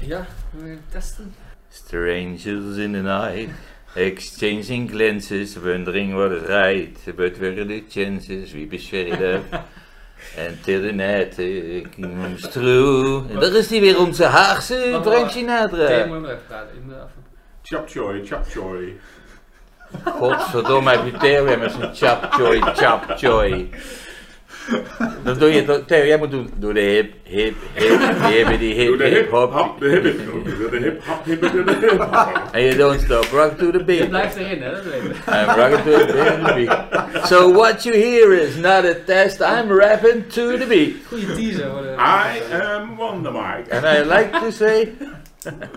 Ja, we testen. Strangers in the night, exchanging glances, wondering what is right, but where are the chances, we beschwerden. Until the night comes through. En daar is die weer, onze Haagse Frank Thea Sinatra. moet nog even praten. In de Chapchoy, chapchoy. Godverdomme, heb je weer met zijn chapchoy, chapchoy. Dan doe je toch, Theo, jij moet doen, doe de hip, hip, hip, hip, die hip, hip, hip, hop. hop, de hip, hip, de hip, hop, hip, de hip, hop. And you don't stop, rock to the Je beat. blijft erin, hè? Dat weet ik. Rocking to the beat. So what you hear is not a test, I'm rapping to the beat. Goeie teaser. I am Wonder Mike. And I like to say,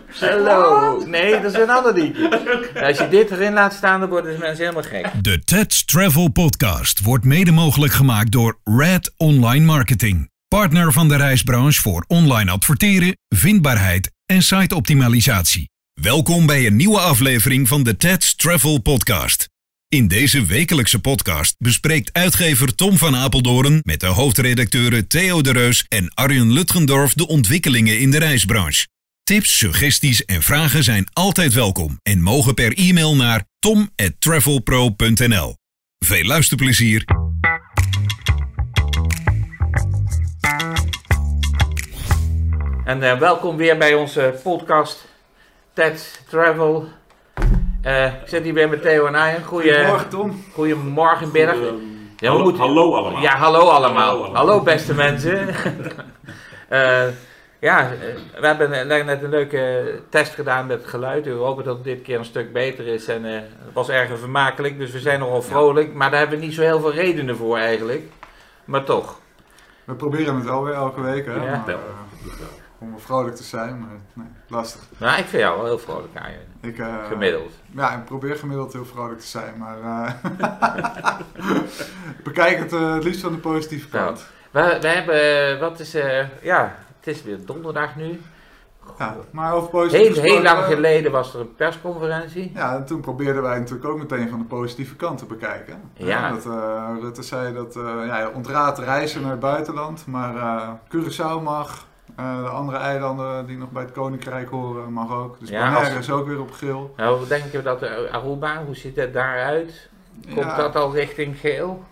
hello. Nee, dat is een ander liedje. Als je dit erin laat staan, dan worden mensen helemaal gek. De TED's Travel Podcast wordt mede mogelijk gemaakt door Red Online Marketing. Partner van de reisbranche voor online adverteren, vindbaarheid en siteoptimalisatie. Welkom bij een nieuwe aflevering van de TED's Travel Podcast. In deze wekelijkse podcast bespreekt uitgever Tom van Apeldoorn met de hoofdredacteuren Theo de Reus en Arjen Lutgendorf de ontwikkelingen in de reisbranche. Tips, suggesties en vragen zijn altijd welkom en mogen per e-mail naar tom@travelpro.nl. Veel luisterplezier. En eh, welkom weer bij onze podcast TED Travel. Eh, ik zit hier weer met Theo en. Goeie, Goedemorgen Tom. goedemorgen. Ehm, Ja, hallo, moeten- hallo allemaal. Ja, hallo allemaal. Hallo beste mensen. Eh, ja, eh, we hebben net een leuke test gedaan met het geluid. We hopen dat het dit keer een stuk beter is. En eh, het was erg vermakelijk, dus we zijn nogal vrolijk. Maar daar hebben we niet zo heel veel redenen voor eigenlijk. Maar toch. We proberen het wel weer elke week, hè? Ja. maar, Wel. eh, om vrolijk te zijn, maar nee, lastig. Nou, ik vind jou wel heel vrolijk aan je. Ik, eh, Gemiddeld. Ja, ik probeer gemiddeld heel vrolijk te zijn, maar eh, bekijk het eh, het liefst van de positieve Nou, kant. We, we hebben, wat is, eh, ja, het is weer donderdag nu. Ja, maar over positief Heel, heel lang geleden was er een persconferentie. Ja, en toen probeerden wij natuurlijk ook meteen van de positieve kant te bekijken. Ja. dat, eh, Rutte zei dat eh ja, je ontraadt reizen naar het buitenland, maar eh Curaçao mag. de andere eilanden die nog bij het Koninkrijk horen mag ook. Dus Ja, als- is ook weer op geel. Nou, hoe denk je dat eh, Aruba, hoe ziet het daaruit? Komt Ja, dat al richting geel?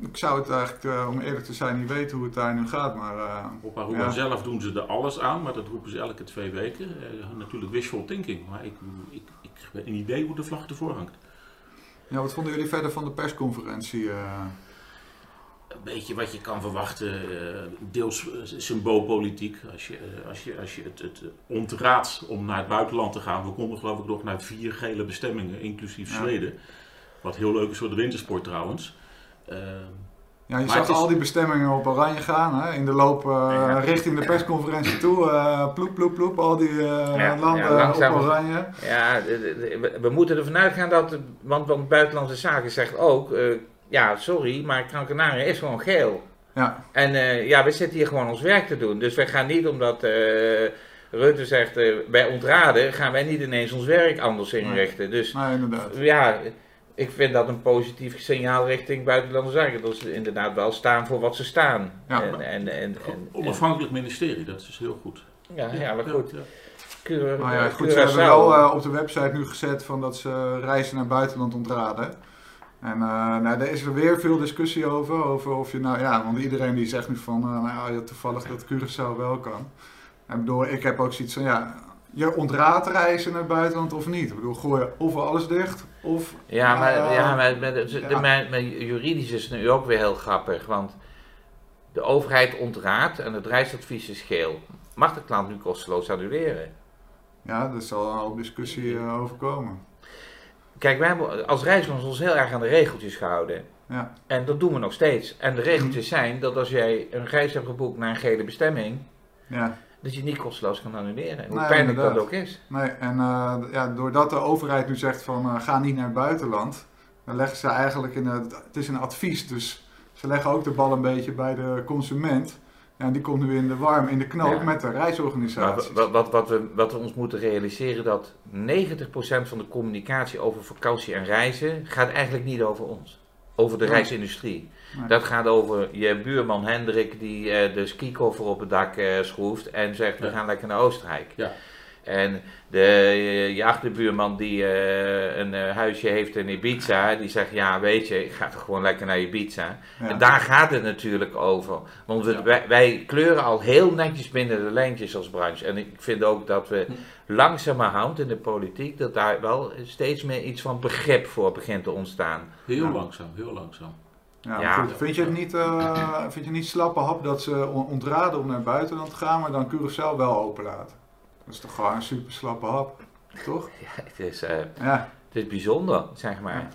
Ik zou het eigenlijk, eh, om eerlijk te zijn, niet weten hoe het daar nu gaat. Maar eh, Op Aruba Ja. zelf doen ze er alles aan, maar dat roepen ze elke twee weken. Eh, natuurlijk wishful thinking, maar ik, ik, ik heb een idee hoe de vlag ervoor hangt. ja, wat vonden jullie verder van de persconferentie? Een beetje wat je kan verwachten, deels symboolpolitiek. Als je, als je, als je het, het ontraadt om naar het buitenland te gaan. We konden geloof ik nog naar vier gele bestemmingen, inclusief Ja. Zweden. Wat heel leuk is voor de wintersport trouwens. Eh, ja, je Maar zag al die bestemmingen op oranje gaan. Hè? In de loop eh, Ja. richting de persconferentie toe. eh ploep, ploep, ploep. Al die eh, Ja, landen ja, op oranje. Ja, we- we moeten ervan uitgaan dat, want, want Buitenlandse Zaken zegt ook, ja, sorry, maar Gran Canaria is gewoon geel. Ja, En ja, we zitten hier gewoon ons werk te doen. Dus wij gaan niet omdat Rutte zegt, wij ontraden, gaan wij niet ineens ons werk anders inrichten. Dus nou inderdaad. ja, ik vind dat een positief signaal richting Buitenlandse Zaken. Dat ze inderdaad wel staan voor wat ze staan. Ja. en, en, en, en, en- onafhankelijk ministerie, dat is dus heel goed. ja, ja, maar goed. Ja, ja. Cura- Maar ja, goed, ze hebben wel eh, op de website nu gezet van dat ze reizen naar buitenland ontraden. En eh, nou, daar is er weer veel discussie over, over of je nou, ja, want iedereen die zegt nu van, eh, nou ja, toevallig dat Curaçao wel kan. Bedoel, ik heb ook zoiets van, ja, je ontraadt reizen naar het buitenland of niet? Ik bedoel, gooi je of alles dicht, of... Ja, maar, eh, ja, maar met, de, ja. juridisch is het nu ook weer heel grappig. Want de overheid ontraadt en het reisadvies is geel. Mag de klant nu kosteloos annuleren? Ja, er zal een hoop discussie eh, over komen. Kijk, wij hebben als reisbranche ons heel erg aan de regeltjes gehouden. Ja, En dat doen we nog steeds. En de regeltjes zijn dat als jij een reis hebt geboekt naar een gele bestemming, ja. Dat je niet kosteloos kan annuleren. Hoe Nee, pijnlijk dat ook is. Nee, en eh, ja, doordat de overheid nu zegt van eh, ga niet naar het buitenland, dan leggen ze eigenlijk in het, het is een advies, dus ze leggen ook de bal een beetje bij de consument. Ja, en die komt nu in de warm, in de knoop Ja. met de Maar reisorganisaties. wat, wat, wat, we, wat we ons moeten realiseren, dat 90% van de communicatie over vakantie en reizen gaat eigenlijk niet over ons. over de Ja. reisindustrie. Nee. Dat gaat over je buurman Hendrik die eh, de skikoffer op het dak eh, schroeft en zegt we gaan lekker naar Oostenrijk. Ja. En de, eh, je achterbuurman die eh, een eh, huisje heeft in Ibiza, die zegt ja weet je, ik ga toch gewoon lekker naar Ibiza. Ja. En daar gaat het natuurlijk over. Want we- Ja. wij, wij kleuren al heel netjes binnen de lijntjes als branche. En ik vind ook dat we Hm. langzamerhand in de politiek, dat daar wel steeds meer iets van begrip voor begint te ontstaan. Heel Ja. langzaam, heel langzaam. Ja, Ja. Vind, vind je het niet, eh, vind je niet slappe hap dat ze on- ontraden om naar het buitenland te gaan, maar dan Curaçao wel openlaten? Dat is toch gewoon een super slappe hap, toch? Ja, het, is, eh, Ja, het is bijzonder, zeg maar. Ja.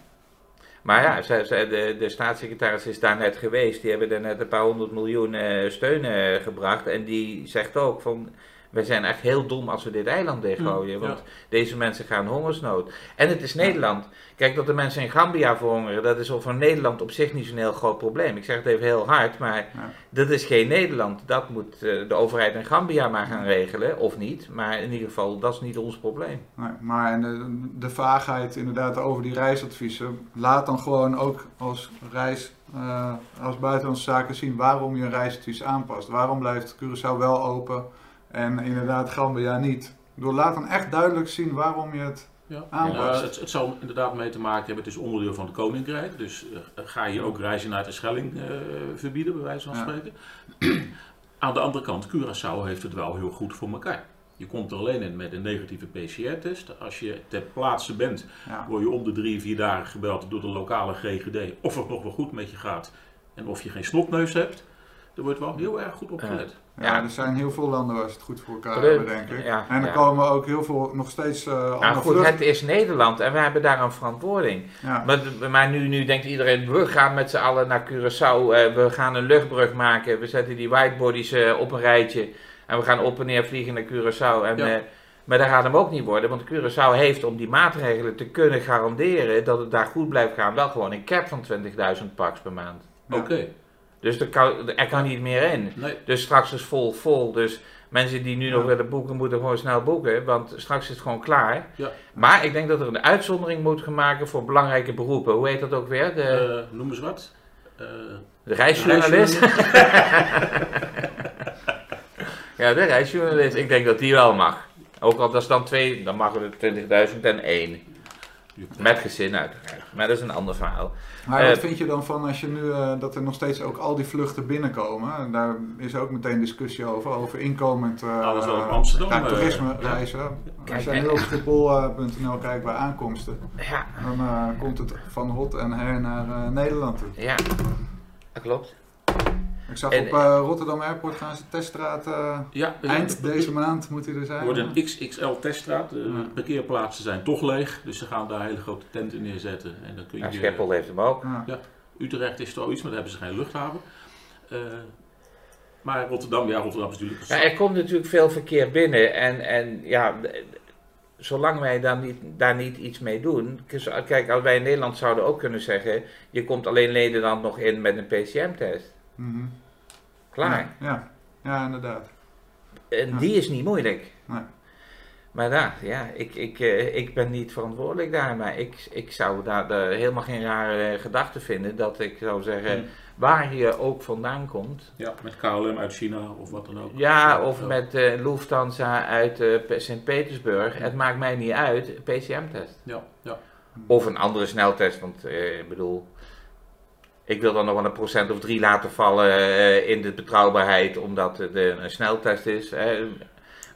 Maar ja, ze, ze- de, de staatssecretaris is daar net geweest. Die hebben er net een paar honderd miljoen eh, steun gebracht. En die zegt ook van... Wij zijn echt heel dom als we dit eiland dichtgooien. Mm, Want deze mensen gaan hongersnood. En het is Nederland. Kijk, dat de mensen in Gambia verhongeren, dat is voor Nederland op zich niet zo'n heel groot probleem. Ik zeg het even heel hard, maar Ja. dat is geen Nederland. Dat moet eh, de overheid in Gambia maar gaan regelen, of niet. Maar in ieder geval, dat is niet ons probleem. nee, maar en de, de vaagheid inderdaad over die reisadviezen, laat dan gewoon ook als reis, eh, als buitenlandse zaken zien waarom je een reisadvies aanpast. Waarom blijft Curaçao wel open en inderdaad Gambia niet? Door laat dan echt duidelijk zien waarom je het Ja. Aanpast. Eh, het, het zal inderdaad mee te maken hebben, het is onderdeel van het Koninkrijk. Dus eh, ga je ook reizen naar de Schelling eh, verbieden, bij wijze van Ja. spreken. Aan de andere kant, Curaçao heeft het wel heel goed voor elkaar. Je komt er alleen in met een negatieve PCR-test. Als je ter plaatse bent, ja, word je om de drie, vier dagen gebeld door de lokale GGD of het nog wel goed met je gaat. En of je geen snotneus hebt. Er wordt wel heel erg goed op Ja. gelet. Ja, Ja. er zijn heel veel landen waar ze het goed voor elkaar hebben, denk ik. Ja, en er ja. komen ook heel veel, nog steeds eh andere Nou goed, het is Nederland en we hebben daar een verantwoording. Ja. Maar, maar nu, nu denkt iedereen, we gaan met z'n allen naar Curaçao, eh, we gaan een luchtbrug maken, we zetten die whitebodies eh, op een rijtje en we gaan op en neer vliegen naar Curaçao. En, Ja. eh, maar dat gaat hem ook niet worden, want Curaçao heeft om die maatregelen te kunnen garanderen dat het daar goed blijft gaan, wel gewoon een cap van 20.000 paks per maand. Ja. Oké, Dus er kan, er kan niet meer in. nee. Dus straks is vol vol. Dus mensen die nu nog willen boeken, moeten gewoon snel boeken. Want straks is het gewoon klaar. Ja. Maar ik denk dat er een uitzondering moet gemaakt voor belangrijke beroepen. Hoe heet dat ook weer? De, Eh, noem eens wat. Eh, de reisjournalist? ja, de reisjournalist. Ik denk dat die wel mag. Ook al dat is dan twee, dan mag er 20.001. Met gezin uiteraard. Maar dat is een ander verhaal. Maar Eh, wat vind je dan van als je nu eh, dat er nog steeds ook al die vluchten binnenkomen? En daar is ook meteen discussie over, over inkomend eh Alles wat op Amsterdam, ja, eh, toerisme reizen. Kijk, Als je nu op schiphol.nl kijkt bij aankomsten, Ja, dan eh, komt het van hot en her naar eh, Nederland toe. ja. Dat klopt. Ik zag En- op eh, Rotterdam Airport gaan ze teststraat eh, ja, eind ja, deze maand moet hij er Het zijn. wordt een XXL teststraat. De Ja. parkeerplaatsen zijn toch leeg. Dus ze gaan daar hele grote tenten neerzetten. En dan kun je, Ja, Schiphol heeft hem ook. Ja. Utrecht is er iets, maar daar hebben ze geen luchthaven. Eh, maar Rotterdam, ja, Rotterdam is natuurlijk... Ja, er komt natuurlijk veel verkeer binnen en, en ja, zolang wij daar niet, daar niet iets mee doen. Kijk, als wij in Nederland zouden ook kunnen zeggen, je komt alleen Nederland nog in met een PCM-test. Mhm. Klaar. Ja, ja. ja, inderdaad. En Ja. die is niet moeilijk. Nee. Maar daar, ja, ik, ik, eh, ik ben niet verantwoordelijk daar, maar ik, ik zou daar eh, helemaal geen rare eh, gedachte vinden dat ik zou zeggen, Hmm. waar je ook vandaan komt, Ja, met KLM uit China of wat dan ook. Ja, of met eh, Lufthansa uit eh, Pe- Sint-Petersburg. Het maakt mij niet uit, PCR-test. Ja, ja. Of een andere sneltest, want eh, ik bedoel... Ik wil dan nog wel een procent of drie laten vallen eh, in de betrouwbaarheid, omdat het eh, een sneltest is.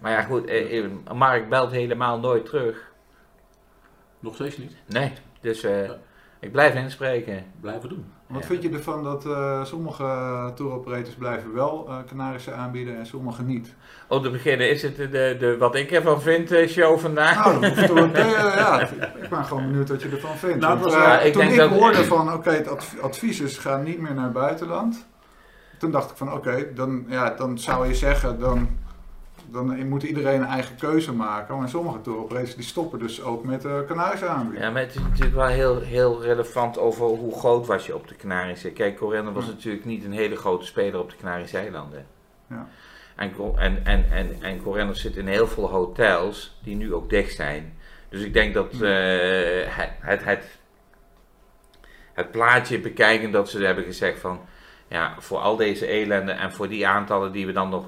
Maar ja, goed, eh, Mark belt helemaal nooit terug. Nog steeds niet. Nee, dus Ja. ik blijf inspreken. Blijven doen. Wat Ja. vind je ervan dat eh, sommige touroperators blijven wel eh Canarische aanbieden en sommige niet? Om te beginnen is het de, de, de wat ik ervan vind eh, show vandaag. Nou, dat hoeft ja, ik ben gewoon benieuwd wat je ervan vindt. Nou, Want, ja, ik toen denk ik dat- hoorde van, oké, het adv- advies is, ga niet meer naar het buitenland. Toen dacht ik van, oké, dan, ja, dan zou je zeggen, dan, dan moet iedereen een eigen keuze maken. Maar sommige touroperators die stoppen dus ook met de Canarische aanbieden. Ja, maar het is natuurlijk wel heel, heel relevant over hoe groot was je op de Canarische. Kijk, Corendon was Ja. natuurlijk niet een hele grote speler op de Canarische eilanden. Ja. En, en, en, en, en Corendon zit in heel veel hotels die nu ook dicht zijn. Dus ik denk dat Ja. eh, het, het, het, het plaatje bekijken dat ze hebben gezegd van, ja, voor al deze elenden en voor die aantallen die we dan nog,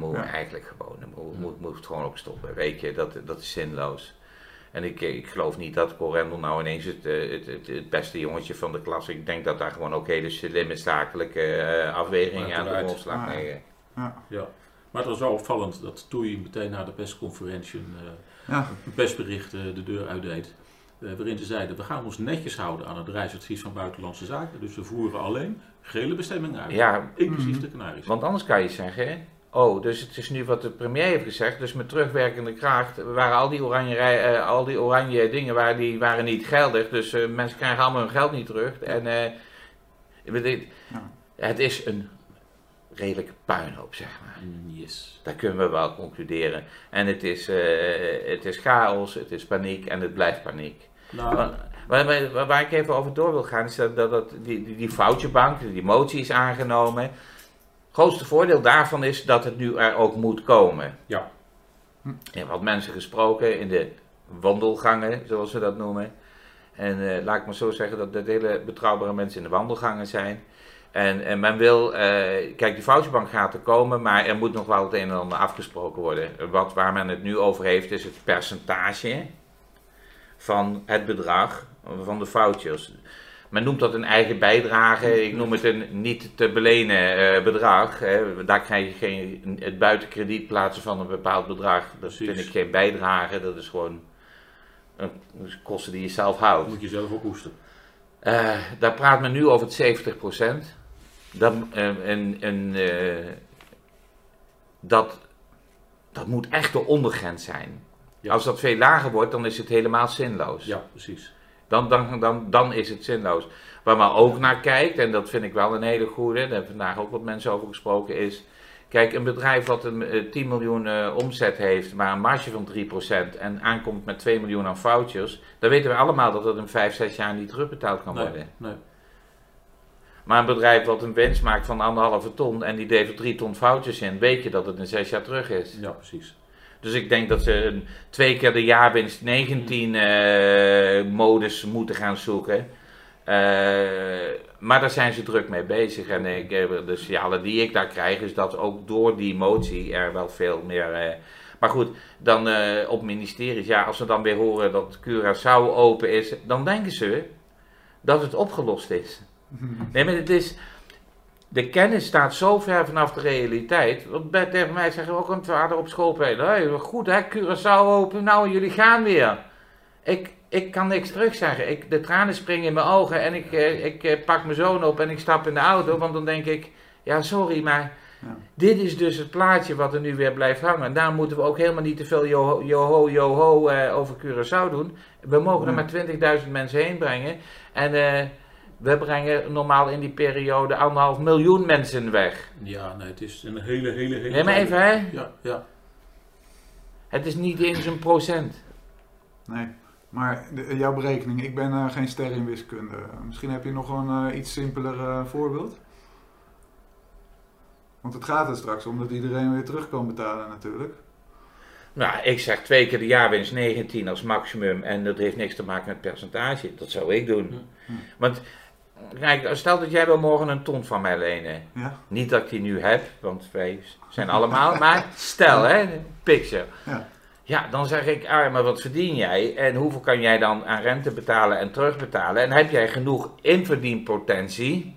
we Ja. eigenlijk gewoon, moet, moet, moet het gewoon ook stoppen, weet je, dat, dat is zinloos. En ik, ik geloof niet dat Corendel nou ineens het, eh, het, het, het beste jongetje van de klas is. Ik denk dat daar gewoon ook hele slimme zakelijke eh, afwegingen aan de grondslag Ah, ja. liggen. Ja. Maar het was wel opvallend dat Toei meteen na de persconferentie een, eh, Ja, een persbericht de deur uitdeed. eh, waarin ze zeiden, we gaan ons netjes houden aan het reisadvies van Buitenlandse Zaken. Dus we voeren alleen gele bestemmingen uit. Ja, Inclusief Mhm. de Canarische. Want anders kan je zeggen, oh, dus het is nu wat de premier heeft gezegd, dus met terugwerkende kracht waren al die oranje, eh, al die oranje dingen waren, die waren niet geldig, dus eh, mensen krijgen allemaal hun geld niet terug. En Ja. het is een redelijke puinhoop, zeg maar. Yes. Dat kunnen we wel concluderen. En het is, het is chaos, het is paniek en het blijft paniek. Nou, Waar, waar- waar- waar ik even over door wil gaan, is dat, dat, dat die, die, die foutjebank, die motie is aangenomen. Het grootste voordeel daarvan is dat het nu er ook moet komen. Ja. Ik heb wat mensen gesproken in de wandelgangen, zoals ze dat noemen. En eh, laat ik maar zo zeggen dat dat hele betrouwbare mensen in de wandelgangen zijn. En, en men wil, eh, kijk, die foutjebank gaat er komen, maar er moet nog wel het een en ander afgesproken worden. Wat, waar men het nu over heeft, is het percentage van het bedrag van de foutjes. Men noemt dat een eigen bijdrage, ik noem het een niet te belenen eh, bedrag. Hè. Daar krijg je geen, het buitenkrediet plaatsen van een bepaald bedrag. Dat Precies. vind ik geen bijdrage, dat is gewoon een, kosten die je zelf houdt. moet je zelf ook hoesten. Eh, daar praat men nu over het 70%. Dat, eh, en, en, dat, dat moet echt de ondergrens zijn. Ja. Als dat veel lager wordt, dan is het helemaal zinloos. Ja, precies. Dan, dan, dan, dan is het zinloos. Waar men ook naar kijkt, en dat vind ik wel een hele goede, daar hebben vandaag ook wat mensen over gesproken, is... Kijk, een bedrijf wat een eh, 10 miljoen eh, omzet heeft, maar een marge van 3% en aankomt met 2 miljoen aan foutjes, dan weten we allemaal dat dat in 5, 6 jaar niet terugbetaald kan Nee, worden. nee. Maar een bedrijf wat een winst maakt van anderhalve ton en die levert 3 ton foutjes in, weet je dat het in 6 jaar terug is. Ja, precies. Dus ik denk dat ze een, twee keer de jaarwinst 19 eh, modus moeten gaan zoeken. Eh, maar daar zijn ze druk mee bezig. En ik, de signalen die ik daar krijg is dat ook door die motie er wel veel meer... eh, maar goed, dan op ministeries, ja, als ze dan weer horen dat Curaçao open is, dan denken ze dat het opgelost is. Nee, maar het is... De kennis staat zo ver vanaf de realiteit. Want bij, tegen mij zeggen ook een vader op school: hey, goed hè, Curaçao open, nou jullie gaan weer. Ik, ik kan niks terug zeggen. Ik, de tranen springen in mijn ogen en ik, eh, ik eh, pak mijn zoon op en ik stap in de auto. Want dan denk ik: ja, sorry, maar Ja. dit is dus het plaatje wat er nu weer blijft hangen. En daar moeten we ook helemaal niet te veel joho, joho, joho eh, over Curaçao doen. We mogen er maar 20.000 mensen heen brengen. En eh, we brengen normaal in die periode anderhalf miljoen mensen weg. Ja, nee, het is een hele, hele, hele... Nee, maar even hè. Ja, ja. Het is niet eens een procent. Nee, maar de- jouw berekening, ik ben eh, geen ster in wiskunde. Misschien heb je nog een eh, iets simpeler eh, voorbeeld? Want het gaat er straks om dat iedereen weer terug kan betalen natuurlijk. Nou, ik zeg twee keer de jaarwinst 19 als maximum en dat heeft niks te maken met percentage. Dat zou ik doen. Hm. Want, kijk, stel dat jij wil morgen een ton van mij lenen. Ja, Niet dat ik die nu heb, want wij zijn allemaal, maar stel hè, picture. Ja. Ja, dan zeg ik, ah, maar wat verdien jij en hoeveel kan jij dan aan rente betalen en terugbetalen? En heb jij genoeg inverdienpotentie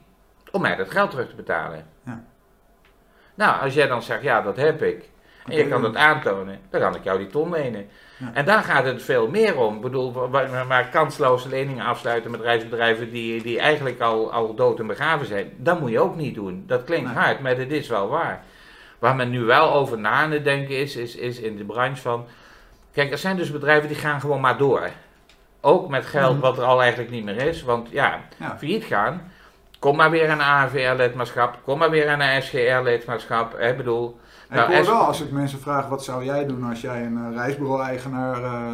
om mij dat geld terug te betalen? Ja. Nou, als jij dan zegt, ja, dat heb ik, en je kan dat aantonen, dan kan ik jou die ton lenen. Ja. En daar gaat het veel meer om. Ik bedoel, maar kansloze leningen afsluiten met reisbedrijven die, die eigenlijk al, al dood en begraven zijn, dat moet je ook niet doen. Dat klinkt Nee. hard, maar het is wel waar. Waar men nu wel over na aan het denken is, is, is in de branche van... Kijk, er zijn dus bedrijven die gaan gewoon maar door. Ook met geld Mhm. wat er al eigenlijk niet meer is. Want ja, Ja. failliet gaan... Kom maar weer aan een ANVR-lidmaatschap. Kom maar weer aan een SGR-lidmaatschap. Ik bedoel... En Nou, ik hoor wel als ik mensen vraag, wat zou jij doen als jij een eh, reisbureau-eigenaar eh,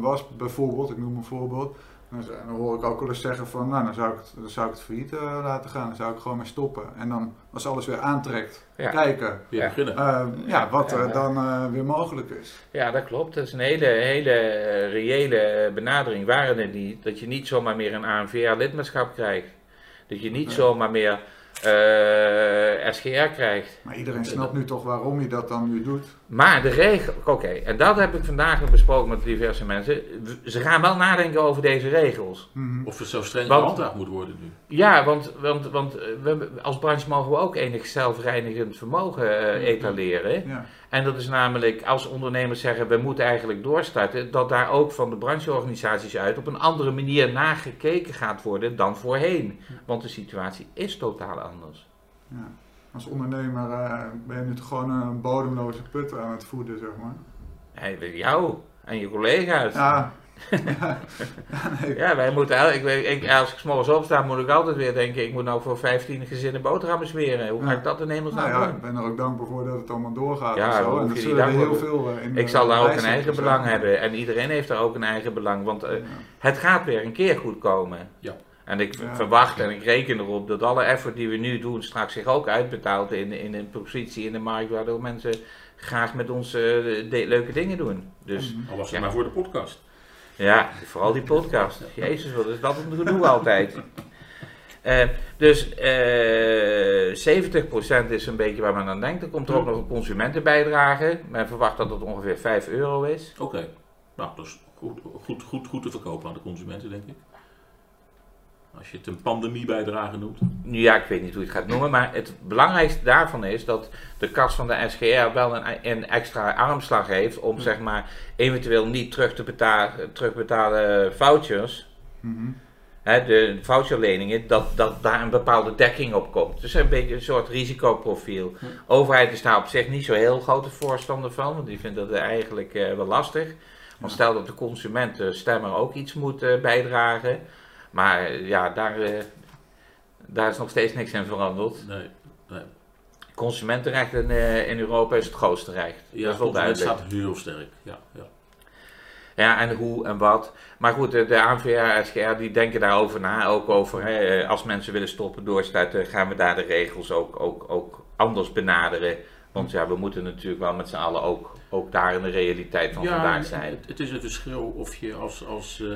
was, bijvoorbeeld, ik noem een voorbeeld. Dan, dan hoor ik ook wel eens zeggen van, nou dan zou ik het, dan zou ik het failliet eh, laten gaan. Dan zou ik gewoon mee stoppen. En dan, als alles weer aantrekt, Ja. kijken Ja. beginnen. ja, wat er dan weer mogelijk is. Ja, dat klopt. Dat is een hele, hele reële benadering. Waren het niet dat je niet zomaar meer een ANVR-lidmaatschap krijgt. Dat je niet Nee. zomaar meer SGR krijgt. Maar iedereen snapt nu toch waarom je dat dan nu doet. Maar de regel, oké, en dat heb ik vandaag nog besproken met diverse mensen. Ze gaan wel nadenken over deze regels. Mhm. Of het zo streng gehandhaafd moet worden nu. Ja, want, want, want eh, we, als branche mogen we ook enig zelfreinigend vermogen eh, etaleren. Ja. En dat is namelijk als ondernemers zeggen we moeten eigenlijk doorstarten, dat daar ook van de brancheorganisaties uit op een andere manier nagekeken gaat worden dan voorheen. Want de situatie is totaal anders. Ja. Als ondernemer eh, ben je nu toch gewoon een bodemloze put aan het voeden, zeg maar. Hey, jou en je collega's. Ja, Ja. ja, wij moeten, ik, weet- ik, als ik 's morgens opsta, moet ik altijd weer denken, ik moet nou voor 15 gezinnen boterhammen smeren. Hoe ga Ja. ik dat in Nou hemelsnaam ja, doen? ik ben er ook dankbaar voor dat het allemaal doorgaat Ja, en zo. En dat zullen heel veel eh, in Ik de zal daar ook een eigen belang hebben en iedereen heeft daar ook een eigen belang, want eh, Ja. het gaat weer een keer goed komen. Ja. En ik Ja. verwacht en ik reken erop dat alle effort die we nu doen straks zich ook uitbetaalt in, in een positie in de markt waardoor mensen graag met ons eh, de- leuke dingen doen. Dus Mhm. Al was het Ja. maar voor de podcast. ja, vooral die podcast. Jezus, wat is dat een gedoe altijd. Eh, dus eh 70% is een beetje waar men aan denkt. Er komt er ook nog een consumentenbijdrage. Men verwacht dat het ongeveer 5 euro is. Oké. Nou, dat is goed, goed, goed, goed te verkopen aan de consumenten, denk ik. Als je het een pandemiebijdrage noemt. Ja, ik weet niet hoe je het gaat noemen, maar het belangrijkste daarvan is dat de kas van de SGR wel een, een extra armslag heeft om zeg maar eventueel niet terug te betalen, terugbetalen vouchers, Mhm. hè, de voucherleningen, dat, dat daar een bepaalde dekking op komt. Dus een beetje een soort risicoprofiel. Overheid is daar op zich niet zo heel grote voorstander van, want die vindt dat eigenlijk eh, wel lastig. Want stel dat de consument, stemmer ook iets moet eh, bijdragen. Maar eh, ja, daar, eh, daar is nog steeds niks in veranderd. Nee. nee. Consumentenrechten eh, in Europa is het grootste recht. Ja, dat is wel het staat heel sterk. Ja, ja. Ja, en hoe en wat. Maar goed, de, de ANVR SGR die denken daarover na. Ook over, hè, als mensen willen stoppen doorstarten, gaan we daar de regels ook, ook, ook anders benaderen. Want ja, we moeten natuurlijk wel met z'n allen ook, ook daar in de realiteit van vandaag zijn. Het, het is een verschil of je als, als eh,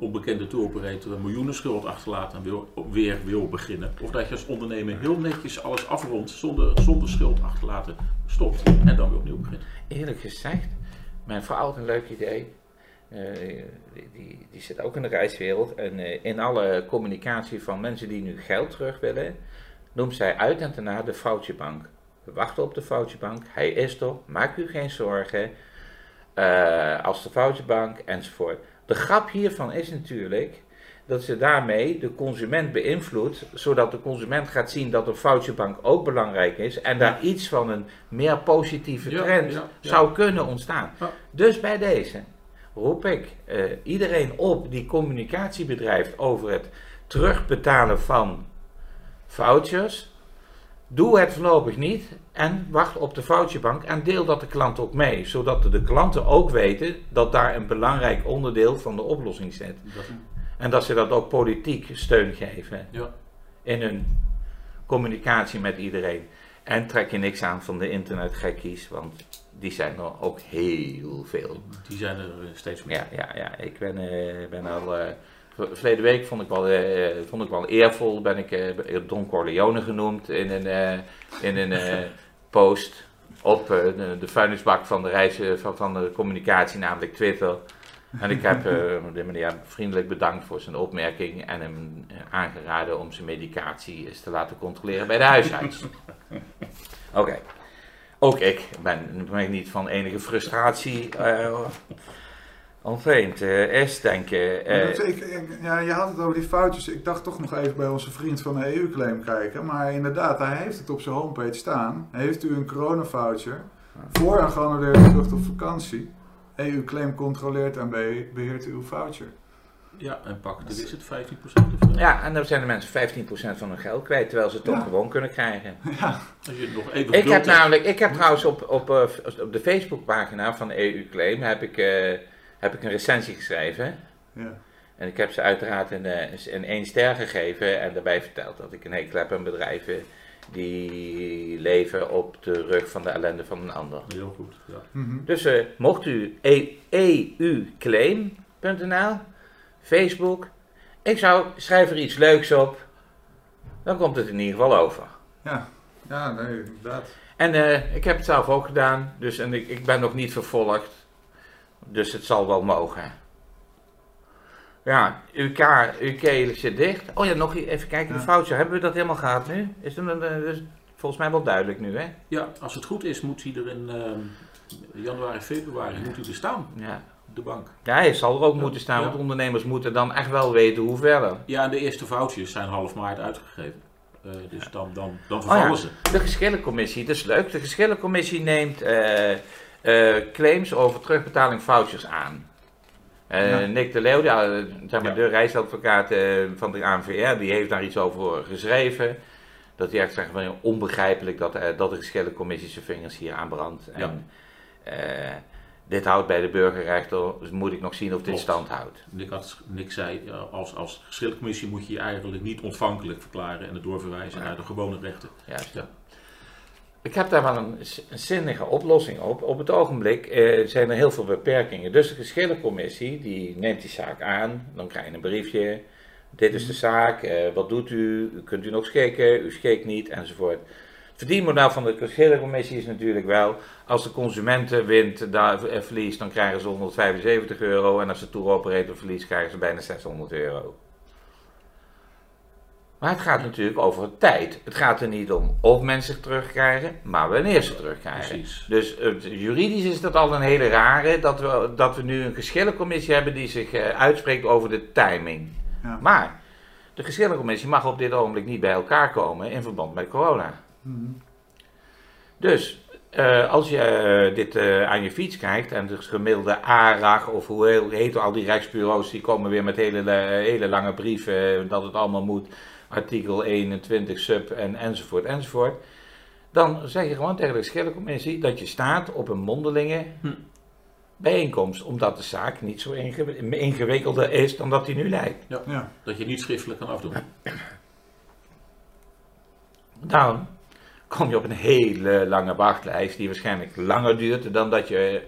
onbekende touroperator een miljoenen schuld achterlaat en wil, weer wil beginnen. Of dat je als ondernemer heel netjes alles afrondt zonder, zonder schuld achterlaten, stopt en dan weer opnieuw begint. Eerlijk gezegd, mijn vrouw had een leuk idee. Eh, die, die, die zit ook in de reiswereld. En eh, in alle communicatie van mensen die nu geld terug willen, noemt zij uit en daarna de foutjebank. We wachten op de foutjebank. Hij is er. Maak u geen zorgen. Eh, als de foutjebank enzovoort. De grap hiervan is natuurlijk dat ze daarmee de consument beïnvloedt, zodat de consument gaat zien dat een foutjebank ook belangrijk is en daar iets van een meer positieve trend ja, ja. zou kunnen ontstaan. Dus bij deze roep ik eh, iedereen op die communicatie bedrijft over het terugbetalen van vouchers. Doe het voorlopig niet en wacht op de foutjebank en deel dat de klant ook mee, zodat de, klanten ook weten dat daar een belangrijk onderdeel van de oplossing zit. Dat, En dat ze dat ook politiek steun geven ja. in hun communicatie met iedereen. En trek je niks aan van de internetgekkies, want die zijn er ook heel veel. Die zijn er eh, steeds meer. Ja, ja, ja. ik ben, eh, ben al. eh, verleden week vond ik wel, eh, vond ik wel eervol. Ben ik eh, Don Corleone genoemd in een, eh, in een eh, post op eh, de, de vuilnisbak van de, reis, eh, van, van de communicatie, namelijk Twitter. En ik heb eh, die manier vriendelijk bedankt voor zijn opmerking en hem eh, aangeraden om zijn medicatie eens te laten controleren bij de huisarts. Oké. Ook ik ben, ben niet van enige frustratie eh ontvreemd. Eh is denken. eh, Maar dat- ik, ik- ja, je had het over die foutjes. Ik dacht toch nog even bij onze vriend van de EU-claim kijken. Maar inderdaad, hij heeft het op zijn homepage staan. Heeft u een coronavoucher voor een geannuleerde vlucht op vakantie? EU-claim controleert en be- beheert uw voucher. Ja, en pak, dit is het 15% of zo. ja, en dan zijn de mensen 15% van hun geld kwijt, terwijl ze het toch Ja. gewoon kunnen krijgen. Als je nog even Ik heb hebt. namelijk, ik heb trouwens op, op, eh, op de Facebookpagina van EU Claim heb ik, eh, heb ik een recensie geschreven. Ja. En ik heb ze uiteraard een, eh, een één ster gegeven en daarbij verteld dat ik een hekel heb aan bedrijven die leven op de rug van de ellende van een ander. Heel goed. Ja. Mhm. Dus eh, mocht u e euclaim.nl, Facebook, ik zou schrijf er iets leuks op, dan komt het in ieder geval over. Ja. ja, nee, inderdaad. En eh, ik heb het zelf ook gedaan, dus en ik, ik ben nog niet vervolgd, dus het zal wel mogen. Ja, UK, UK zit dicht. Oh ja, nog even kijken, de voucher. Hebben we dat helemaal gehad nu? Is het een- eh, dus volgens mij wel duidelijk nu, hè? ja, als het goed is, moet hij er in ehm, januari, februari moet hij er staan, Ja. de bank. Ja, hij zal er ook Ja, moeten staan, ja. want ondernemers moeten dan echt wel weten hoe verder. Ja, en de eerste vouchers zijn half maart uitgegeven. Eh, dus dan, dan, dan Oh vervallen ja, ze. de geschillencommissie, dat is leuk. De geschillencommissie neemt eh, eh, claims over terugbetaling vouchers aan. Ja. Nick de Leeuw, ja, eh, zeg maar Ja. de reisadvocaat van de ANVR, die heeft daar iets over geschreven. Dat hij echt zegt van onbegrijpelijk dat, dat de geschillencommissie zijn vingers hier aanbrandt. En dit houdt bij de burgerrechter, dus moet ik nog zien of dit Klopt. stand houdt. Nick, had, Nick zei, als, als geschillencommissie moet je je eigenlijk niet ontvankelijk verklaren en het doorverwijzen naar de gewone rechten. Juist. Ja. Ik heb daar wel een, zinnige oplossing op. Op het ogenblik eh, zijn er heel veel beperkingen. Dus de geschillencommissie die neemt die zaak aan. Dan krijg je een briefje. Dit is de zaak. eh, wat doet u? Kunt u nog schikken? U schikt niet enzovoort. Het verdienmodel van de geschillencommissie is natuurlijk wel. Als de consument wint, daar eh, verliest, dan krijgen ze 175 euro. En als de tour operator verliest, krijgen ze bijna 600 euro. Maar het gaat natuurlijk over tijd. Het gaat er niet om of mensen zich terugkrijgen, maar wanneer ze terugkrijgen. Precies. Dus het, juridisch is dat al een hele rare dat we, dat we nu een geschillencommissie hebben die zich eh, uitspreekt over de timing. Ja. Maar de geschillencommissie mag op dit ogenblik niet bij elkaar komen in verband met corona. Mhm. Dus eh, als je eh, dit eh, aan je fiets kijkt en de gemiddelde ARAG of hoe heet al die rechtsbureaus, die komen weer met hele, hele lange brieven eh, dat het allemaal moet, artikel 21 sub en enzovoort enzovoort. Dan zeg je gewoon tegen de geschillencommissie dat je staat op een mondelinge Hm. bijeenkomst, omdat de zaak niet zo ingew- ingewikkelder is dan dat die nu lijkt. Ja. Dat je niet schriftelijk kan afdoen. Dan kom je op een hele lange wachtlijst die waarschijnlijk langer duurt dan dat je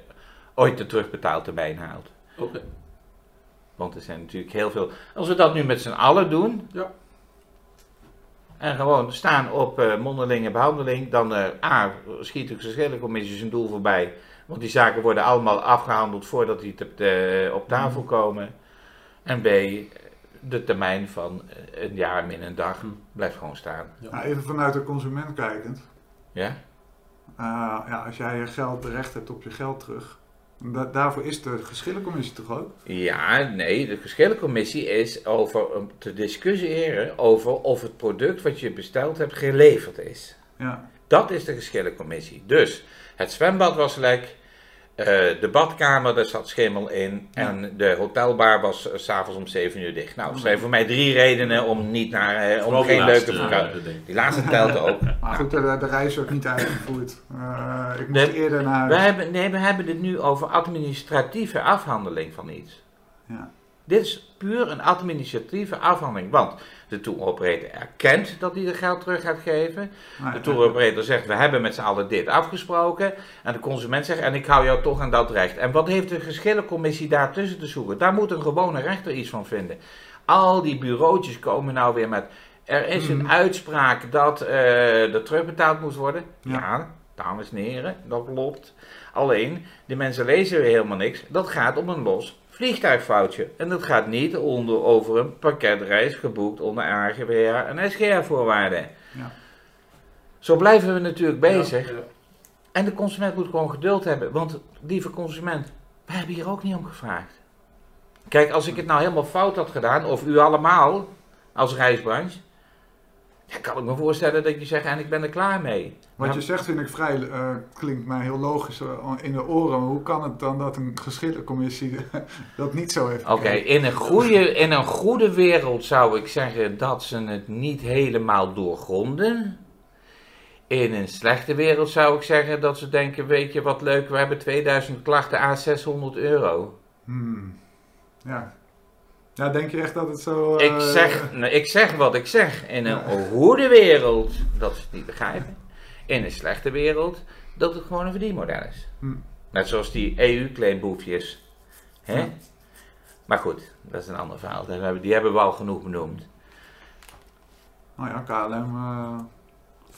ooit de terugbetaaltermijn haalt. Oké. Want er zijn natuurlijk heel veel. Als we dat nu met z'n allen doen. Ja. En gewoon staan op eh, mondelinge behandeling. Dan eh, A. Schiet de geschillencommissie zijn doel voorbij. Want die zaken worden allemaal afgehandeld voordat die te- te- op tafel komen. En B. De termijn van eh, een jaar min een dag Hm. blijft gewoon staan. Nou, even vanuit de consument kijkend. Ja? Eh, ja, als jij je geld recht hebt op je geld terug. Da- daarvoor is de geschillencommissie toch ook? Ja, nee, de geschillencommissie is over te discussiëren over of het product wat je besteld hebt geleverd is. Ja. Dat is de geschillencommissie. Dus het zwembad was lek, eh, de badkamer, daar zat schimmel in en de hotelbar was s s'avonds om 7 uur dicht. Nou, dat zijn voor mij drie redenen om niet naar, eh, om geen leuke eh, vakantie. Die laatste telt ook. Maar goed, de, de reis is ook niet uitgevoerd. Eh, ik moest eerder naar We huis. hebben, nee, we hebben het nu over administratieve afhandeling van iets. Ja. Dit is puur een administratieve afhandeling. Want de tour operator erkent dat hij er geld terug gaat geven. De tour operator zegt, we hebben met z'n allen dit afgesproken. En de consument zegt, en ik hou jou toch aan dat recht. En wat heeft de geschillencommissie daartussen te zoeken? Daar moet een gewone rechter iets van vinden. Al die bureautjes komen nou weer met... Er is een Mhm. uitspraak dat eh er terugbetaald moet worden. Ja. Ja. dames en heren, dat klopt. Alleen, de mensen lezen weer helemaal niks. Dat gaat om een los vliegtuigfoutje. En dat gaat niet onder, over een pakketreis geboekt onder AGWR en SGR-voorwaarden. Ja. Zo blijven we natuurlijk bezig. Ja, ja. En de consument moet gewoon geduld hebben. Want, lieve consument, wij hebben hier ook niet om gevraagd. Kijk, als ik het nou helemaal fout had gedaan, of u allemaal, als reisbranche, dan kan ik me voorstellen dat je zegt, en ik ben er klaar mee. Wat je zegt vind ik vrij, eh, klinkt mij heel logisch eh, in de oren. Maar hoe kan het dan dat een geschillencommissie dat niet zo heeft Oké, in, een goede, in een goede wereld zou ik zeggen dat ze het niet helemaal doorgronden. In een slechte wereld zou ik zeggen dat ze denken, weet je wat leuk, we hebben 2000 klachten aan 600 euro. Hmm. Ja. Nou, denk je echt dat het zo... eh, Ik zeg, nee, ik zeg wat ik zeg. In een goede wereld dat ze het niet begrijpen. In een slechte wereld dat het gewoon een verdienmodel is. Hm. Net zoals die EU-claimboefjes. Hè? Ja. Maar goed, dat is een ander verhaal. Die hebben, die hebben we al genoeg benoemd. Nou ja, KLM eh,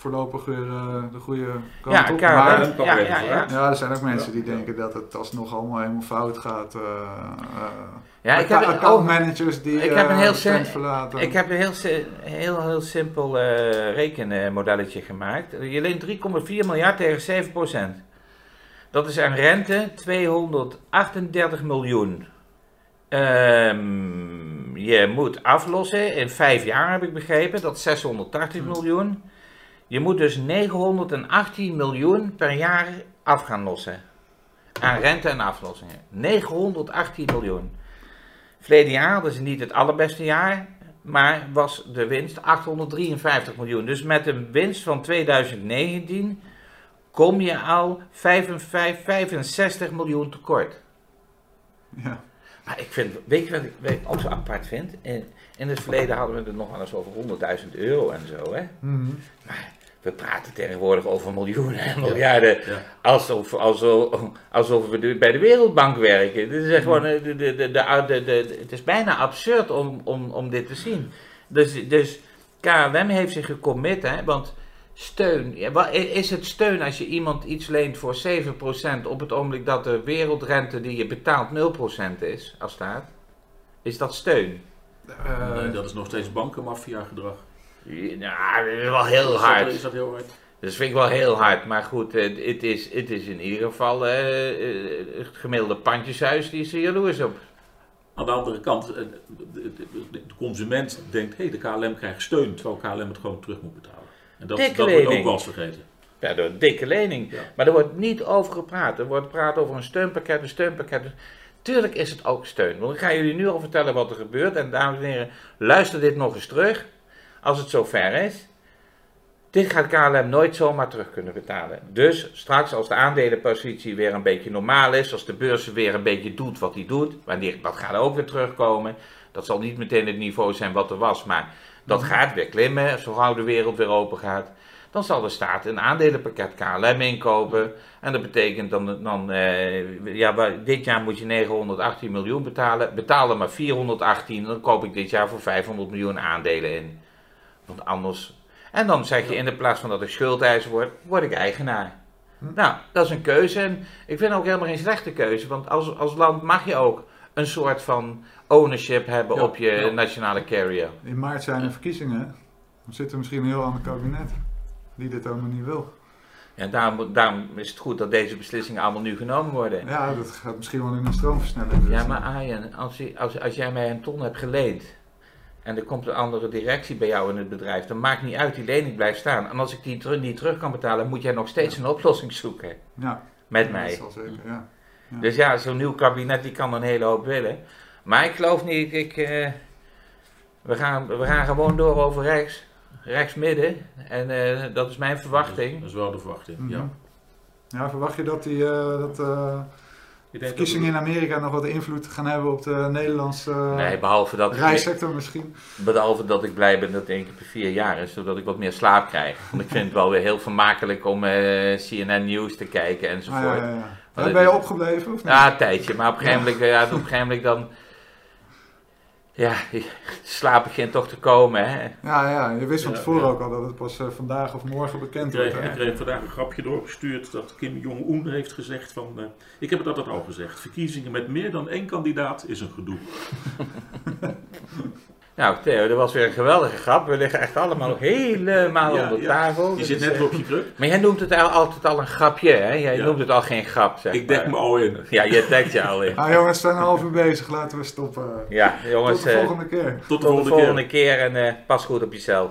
voorlopig weer eh, de goede kant Ja, op. Maar- ja, ja, vooruit. ja. ja, er zijn ook mensen die Ja. denken dat het alsnog allemaal helemaal fout gaat. eh eh, Ja, ik heb, oh, accountmanagers die ik heb een heel verlaten. ik heb een heel, heel, heel simpel eh, rekenmodelletje gemaakt. Je leent 3,4 miljard tegen 7% Dat is aan rente 238 miljoen. Ehm, je moet aflossen in vijf jaar, heb ik begrepen. Dat is 680 miljoen. Je moet dus 918 miljoen per jaar af gaan lossen. Aan rente en aflossingen. 918 miljoen. Verleden jaar, dat is niet het allerbeste jaar, maar was de winst 853 miljoen. Dus met een winst van 2019 kom je al 55, 65 miljoen tekort. Ja. Maar ik vind, weet je wat ik, ook zo apart vind? In, in het verleden hadden we het nog wel eens over 100.000 euro en zo, hè? Mhm. We praten tegenwoordig over miljoenen en miljarden. Ja. Alsof, alsof, alsof we de- bij de Wereldbank werken. Dit is echt gewoon, eh, de, de, de, de, de, de- het is bijna absurd om, om, om dit te zien. Dus, dus KLM heeft zich gecommit, hè, want steun. Is het steun als je iemand iets leent voor 7% op het ogenblik dat de wereldrente die je betaalt 0% is, als staat? Is dat steun? Eh, Nee, dat is nog steeds bankenmafia gedrag. Ja, dat is wel heel hard. Is dat heel hard? Dat vind ik wel heel hard, maar goed, het is, het is in ieder geval eh, het gemiddelde pandjeshuis, die is er jaloers op. Aan de andere kant, eh, de, de- de- de consument denkt, hé, de KLM krijgt steun, terwijl KLM het gewoon terug moet betalen. En dat, Dikke dat wordt ook lening. wel eens vergeten. Ja, door een dikke lening. Ja. Maar er wordt niet over gepraat. Er wordt gepraat over een steunpakket, een steunpakket. Tuurlijk is het ook steun. Want ik ga jullie nu al vertellen wat er gebeurt. En dames en heren, luister dit nog eens terug. Als het zover is. Dit gaat KLM nooit zomaar terug kunnen betalen. Dus straks als de aandelenpositie weer een beetje normaal is. Als de beurs weer een beetje doet wat hij doet. Wanneer, dat gaat ook weer terugkomen. Dat zal niet meteen het niveau zijn wat er was. Maar dat gaat weer klimmen. Zo gauw de wereld weer open gaat dan zal de staat een aandelenpakket KLM inkopen. En dat betekent dan, dan eh, ja, dit jaar moet je 918 miljoen betalen. Betaal er maar 418, dan koop ik dit jaar voor 500 miljoen aandelen in. Want anders. En dan zeg je in de plaats van dat ik schuldeiser word, word ik eigenaar. Nou, dat is een keuze. En ik vind ook helemaal geen slechte keuze. Want als, als land mag je ook een soort van ownership hebben Ja, op je ja. nationale carrier. in maart zijn er verkiezingen. Dan zit er misschien een heel ander kabinet die dit allemaal niet wil. En daarom, daarom is het goed dat deze beslissingen allemaal nu genomen worden. Ja, dat gaat misschien wel in een stroomversnelling. dus. Ja, maar Arjen, als, als, als jij mij een ton hebt geleend en er komt een andere directie bij jou in het bedrijf, dan maakt niet uit, die lening blijft staan. En als ik die niet terug kan betalen, moet jij nog steeds een oplossing zoeken Ja, met dat mij. zal zeker, ja. Ja. Dus ja, zo'n nieuw kabinet die kan een hele hoop willen. Maar ik geloof niet, ik, eh, we, gaan, we gaan gewoon door over rechts, rechts-midden. En eh, dat is mijn verwachting. Dat is wel de verwachting, ja. Mhm. Ja, verwacht je dat die eh, dat, eh, verkiezingen in Amerika nog wat invloed gaan hebben op de Nederlandse Nee, behalve dat, ik, reissector misschien? behalve dat ik blij ben dat het één keer per vier jaar is, zodat ik wat meer slaap krijg. Want ik vind het wel weer heel vermakelijk om eh, CNN News te kijken Ah, enzovoort. ja, ja, ja, ja. Maar Ben je opgebleven of niet? een tijdje, maar op een gegeven moment, ja, op een gegeven moment dan... Ja, slaap begint toch te komen, hè. Ja, ja, je wist van Ja, tevoren ja. ook al dat het pas eh, vandaag of morgen bekend wordt. ik kreeg vandaag een grapje doorgestuurd dat Kim Jong-un heeft gezegd van... eh, ik heb het altijd al gezegd, verkiezingen met meer dan één kandidaat is een gedoe. Nou, Theo, dat was weer een geweldige grap. We liggen echt allemaal helemaal Ja, onder ja. tafel. Je Dat zit net eh, op je kruk. Maar jij noemt het al- altijd al een grapje, hè? Jij Ja. noemt het al geen grap, zeg Ik dek maar. me al in. Ja, je dekt je al in. Ah jongens, we zijn een half uur bezig, laten we stoppen. Ja, jongens, Tot de eh, volgende keer. Tot de tot de volgende, volgende keer. keer en eh, pas goed op jezelf.